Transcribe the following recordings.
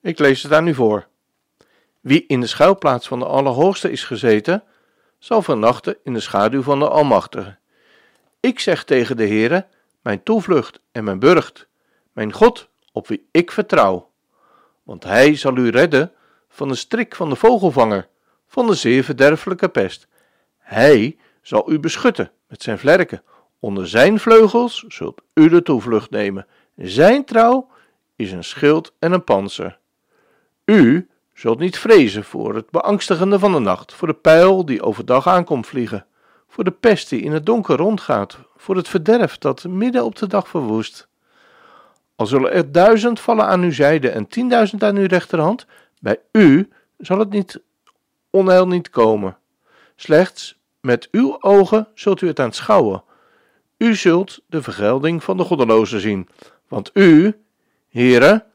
Ik lees het aan u voor. Wie in de schuilplaats van de Allerhoogste is gezeten, zal vernachten in de schaduw van de Almachtige. Ik zeg tegen de Heere, mijn toevlucht en mijn burcht, mijn God, op wie ik vertrouw. Want hij zal u redden van de strik van de vogelvanger, van de zeer verderfelijke pest. Hij zal u beschutten met zijn vlerken. Onder zijn vleugels zult u de toevlucht nemen. Zijn trouw is een schild en een panzer. U zult niet vrezen voor het beangstigende van de nacht, voor de pijl die overdag aankomt vliegen, voor de pest die in het donker rondgaat, voor het verderf dat midden op de dag verwoest. Al zullen er duizend vallen aan uw zijde en tienduizend aan uw rechterhand, bij u zal het niet onheil niet komen. Slechts met uw ogen zult u het aanschouwen. U zult de vergelding van de goddelozen zien, want u, Heere,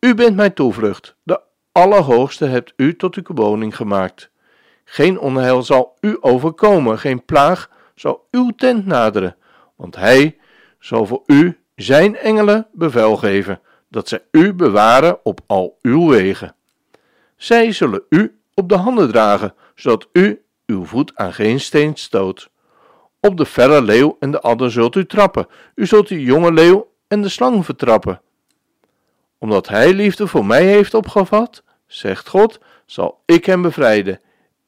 u bent mijn toevlucht, de Allerhoogste hebt u tot uw woning gemaakt. Geen onheil zal u overkomen, geen plaag zal uw tent naderen, want hij zal voor u zijn engelen bevel geven, dat zij u bewaren op al uw wegen. Zij zullen u op de handen dragen, zodat u uw voet aan geen steen stoot. Op de felle leeuw en de adder zult u trappen, u zult de jonge leeuw en de slang vertrappen omdat hij liefde voor mij heeft opgevat, zegt God, zal ik hem bevrijden.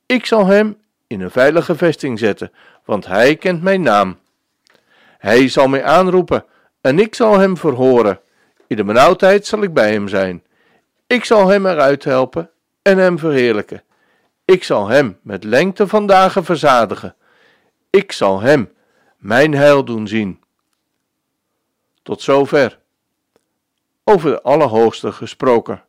Ik zal hem in een veilige vesting zetten, want hij kent mijn naam. Hij zal mij aanroepen en ik zal hem verhoren. In de benauwdheid zal ik bij hem zijn. Ik zal hem eruit helpen en hem verheerlijken. Ik zal hem met lengte van dagen verzadigen. Ik zal hem mijn heil doen zien. Tot zover over de Allerhoogste gesproken.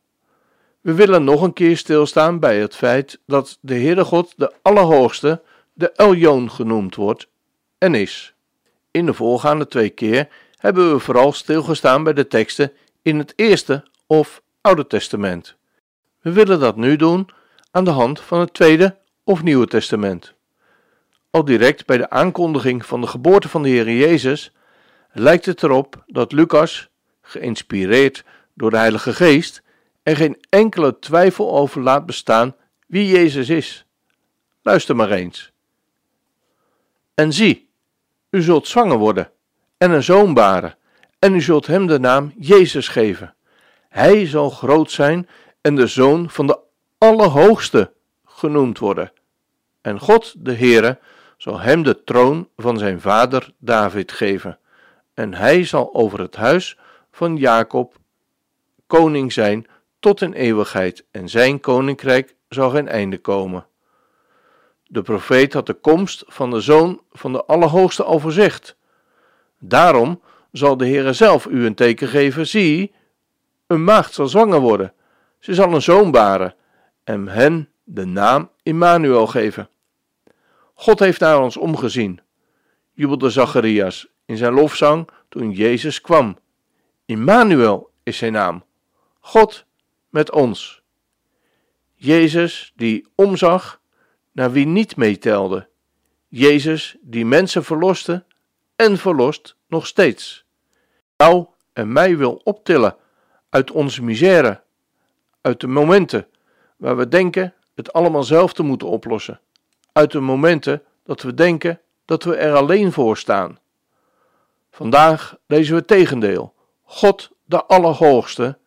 We willen nog een keer stilstaan bij het feit dat de Heere God de Allerhoogste de Eljoon genoemd wordt en is. In de voorgaande twee keer hebben we vooral stilgestaan bij de teksten in het Eerste of Oude Testament. We willen dat nu doen aan de hand van het Tweede of Nieuwe Testament. Al direct bij de aankondiging van de geboorte van de Heer Jezus lijkt het erop dat Lucas geïnspireerd door de Heilige Geest, er geen enkele twijfel over laat bestaan wie Jezus is. Luister maar eens. En zie, u zult zwanger worden en een zoon baren, en u zult hem de naam Jezus geven. Hij zal groot zijn en de zoon van de Allerhoogste genoemd worden. En God, de Heere, zal hem de troon van zijn vader David geven. En hij zal over het huis van Jacob koning zijn tot in eeuwigheid en zijn koninkrijk zal geen einde komen. De profeet had de komst van de zoon van de Allerhoogste al voorzegd. Daarom zal de Heere zelf u een teken geven, zie, een maagd zal zwanger worden, ze zal een zoon baren en hen de naam Immanuel geven. God heeft naar ons omgezien, jubelde Zacharias in zijn lofzang toen Jezus kwam. Immanuel is zijn naam. God met ons. Jezus die omzag naar wie niet meetelde. Jezus die mensen verloste en verlost nog steeds. Jou en mij wil optillen uit onze misère, uit de momenten waar we denken het allemaal zelf te moeten oplossen, uit de momenten dat we denken dat we er alleen voor staan. Vandaag lezen we het tegendeel. God de Allerhoogste,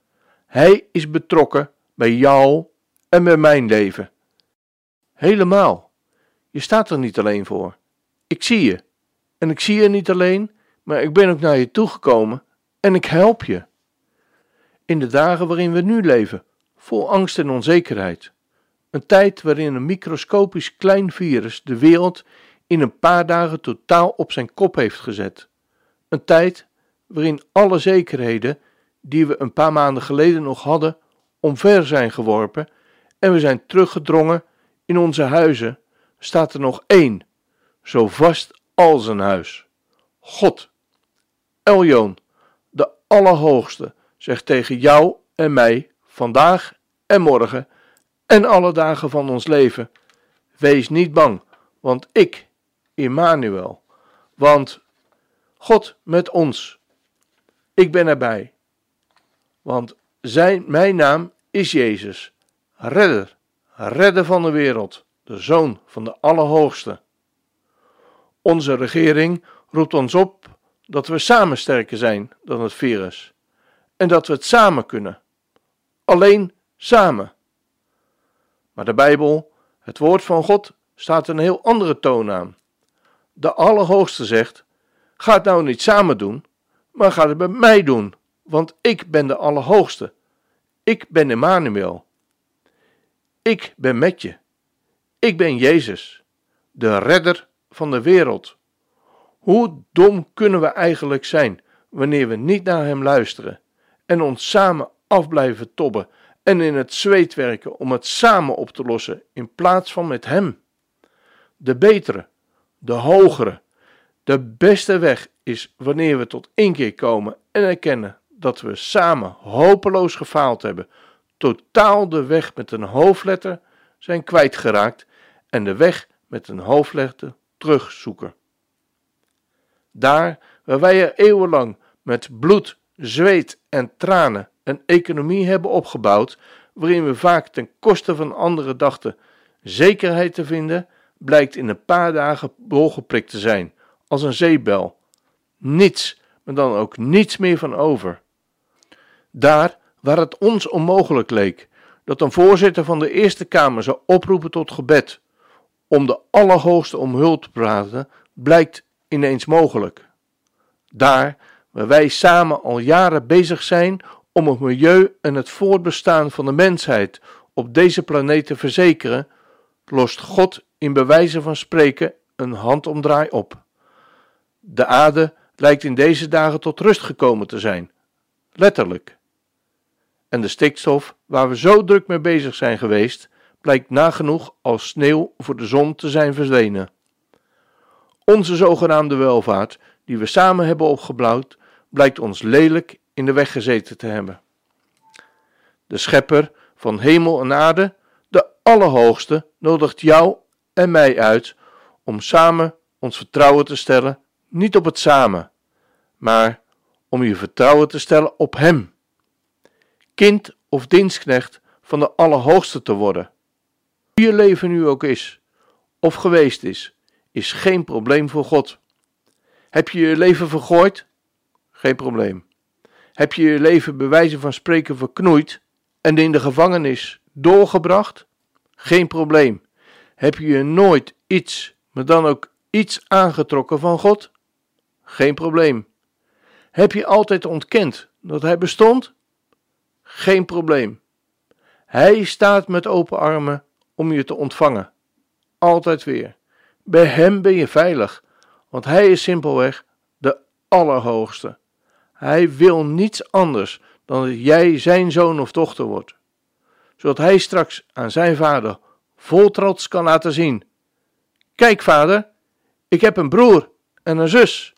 Hij is betrokken bij jou en bij mijn leven. Helemaal. Je staat er niet alleen voor. Ik zie je. En ik zie je niet alleen, maar ik ben ook naar je toegekomen en ik help je. In de dagen waarin we nu leven, vol angst en onzekerheid. Een tijd waarin een microscopisch klein virus de wereld in een paar dagen totaal op zijn kop heeft gezet. Een tijd waarin alle zekerheden die we een paar maanden geleden nog hadden, omver zijn geworpen en we zijn teruggedrongen in onze huizen, staat er nog één, zo vast als een huis. God, Eljoon, de Allerhoogste, zegt tegen jou en mij vandaag en morgen en alle dagen van ons leven: Wees niet bang, want ik, Immanuel, want God met ons, ik ben erbij. Want zijn, mijn naam is Jezus, redder, redder van de wereld, de Zoon van de Allerhoogste. Onze regering roept ons op dat we samen sterker zijn dan het virus en dat we het samen kunnen. Alleen samen. Maar de Bijbel, het woord van God, staat een heel andere toon aan. De Allerhoogste zegt: Ga het nou niet samen doen, maar ga het bij mij doen, want ik ben de Allerhoogste. Ik ben Emmanuel. Ik ben met je. Ik ben Jezus, de redder van de wereld. Hoe dom kunnen we eigenlijk zijn wanneer we niet naar Hem luisteren en ons samen af blijven tobben en in het zweet werken om het samen op te lossen in plaats van met Hem? De betere, de hogere, de beste weg is wanneer we tot inkeer komen en erkennen dat we samen hopeloos gefaald hebben, totaal de weg met een hoofdletter zijn kwijtgeraakt en de weg met een hoofdletter terugzoeken. Daar waar wij er eeuwenlang met bloed, zweet en tranen een economie hebben opgebouwd, waarin we vaak ten koste van anderen dachten zekerheid te vinden, blijkt in een paar dagen bolgeprikt te zijn, als een zeebel. Niets, maar dan ook niets meer van over. Daar waar het ons onmogelijk leek dat een voorzitter van de Eerste Kamer zou oproepen tot gebed om de Allerhoogste om hulp te praten, blijkt ineens mogelijk. Daar waar wij samen al jaren bezig zijn om het milieu en het voortbestaan van de mensheid op deze planeet te verzekeren, lost God in bewijzen van spreken een handomdraai op. De aarde lijkt in deze dagen tot rust gekomen te zijn, letterlijk. En de stikstof, waar we zo druk mee bezig zijn geweest, blijkt nagenoeg als sneeuw voor de zon te zijn verdwenen. Onze zogenaamde welvaart, die we samen hebben opgebouwd, blijkt ons lelijk in de weg gezeten te hebben. De schepper van hemel en aarde, de Allerhoogste, nodigt jou en mij uit om samen ons vertrouwen te stellen, niet op het samen, maar om je vertrouwen te stellen op Hem. Kind of dienstknecht van de Allerhoogste te worden. Hoe je leven nu ook is, of geweest is, is geen probleem voor God. Heb je je leven vergooid? Geen probleem. Heb je je leven bij wijze van spreken verknoeid en in de gevangenis doorgebracht? Geen probleem. Heb je je nooit iets, maar dan ook iets aangetrokken van God? Geen probleem. Heb je altijd ontkend dat Hij bestond? Geen probleem. Hij staat met open armen om je te ontvangen. Altijd weer. Bij Hem ben je veilig, want Hij is simpelweg de Allerhoogste. Hij wil niets anders dan dat jij Zijn zoon of dochter wordt, zodat Hij straks aan Zijn vader vol trots kan laten zien: Kijk, vader, ik heb een broer en een zus.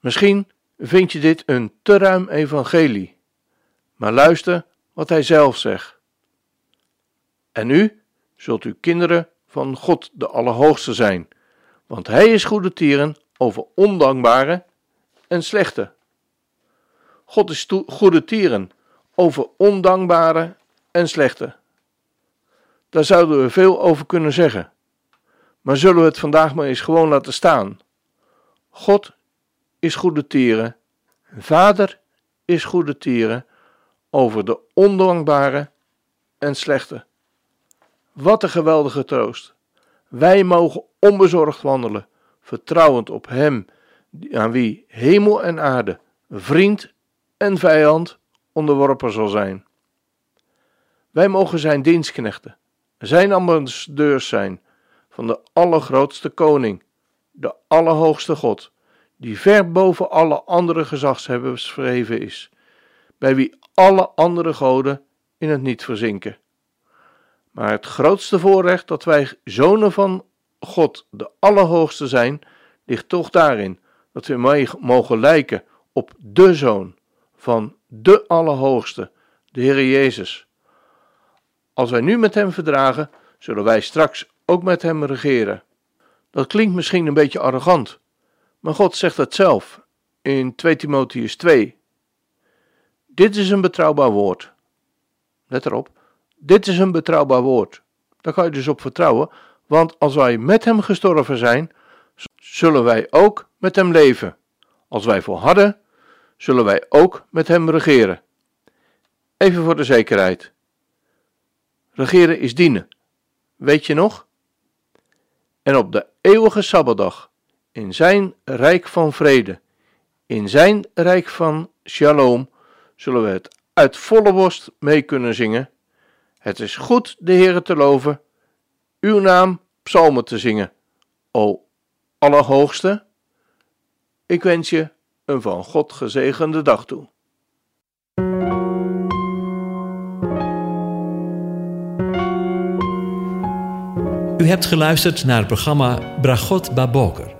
Misschien vind je dit een te ruim evangelie, maar luister wat hij zelf zegt. En u zult u kinderen van God de Allerhoogste zijn, want hij is goede tieren over ondankbare en slechte. God is goede tieren over ondankbare en slechte. Daar zouden we veel over kunnen zeggen. Maar zullen we het vandaag maar eens gewoon laten staan? God is goede tieren, Vader is goede tieren over de ondankbare en slechte. Wat een geweldige troost. Wij mogen onbezorgd wandelen, vertrouwend op Hem, aan wie hemel en aarde, vriend en vijand onderworpen zal zijn. Wij mogen Zijn dienstknechten, Zijn ambassadeurs zijn van de allergrootste koning, de allerhoogste God, die ver boven alle andere gezagshebbers verheven is, bij wie alle andere goden in het niet verzinken. Maar het grootste voorrecht dat wij zonen van God, de Allerhoogste zijn, ligt toch daarin dat we mogen lijken op de Zoon van de Allerhoogste, de Heer Jezus. Als wij nu met Hem verdragen, zullen wij straks ook met Hem regeren. Dat klinkt misschien een beetje arrogant, maar God zegt het zelf in 2 Timotheus 2. Dit is een betrouwbaar woord. Let erop, dit is een betrouwbaar woord. Daar kan je dus op vertrouwen, want als wij met Hem gestorven zijn, zullen wij ook met Hem leven. Als wij volharden, zullen wij ook met Hem regeren. Even voor de zekerheid. Regeren is dienen. Weet je nog? En op de eeuwige Sabbatdag, in Zijn rijk van vrede, in Zijn rijk van shalom, zullen we het uit volle borst mee kunnen zingen. Het is goed de Heere te loven, uw naam psalmen te zingen. O Allerhoogste, ik wens je een van God gezegende dag toe. U hebt geluisterd naar het programma Bragot Baboker.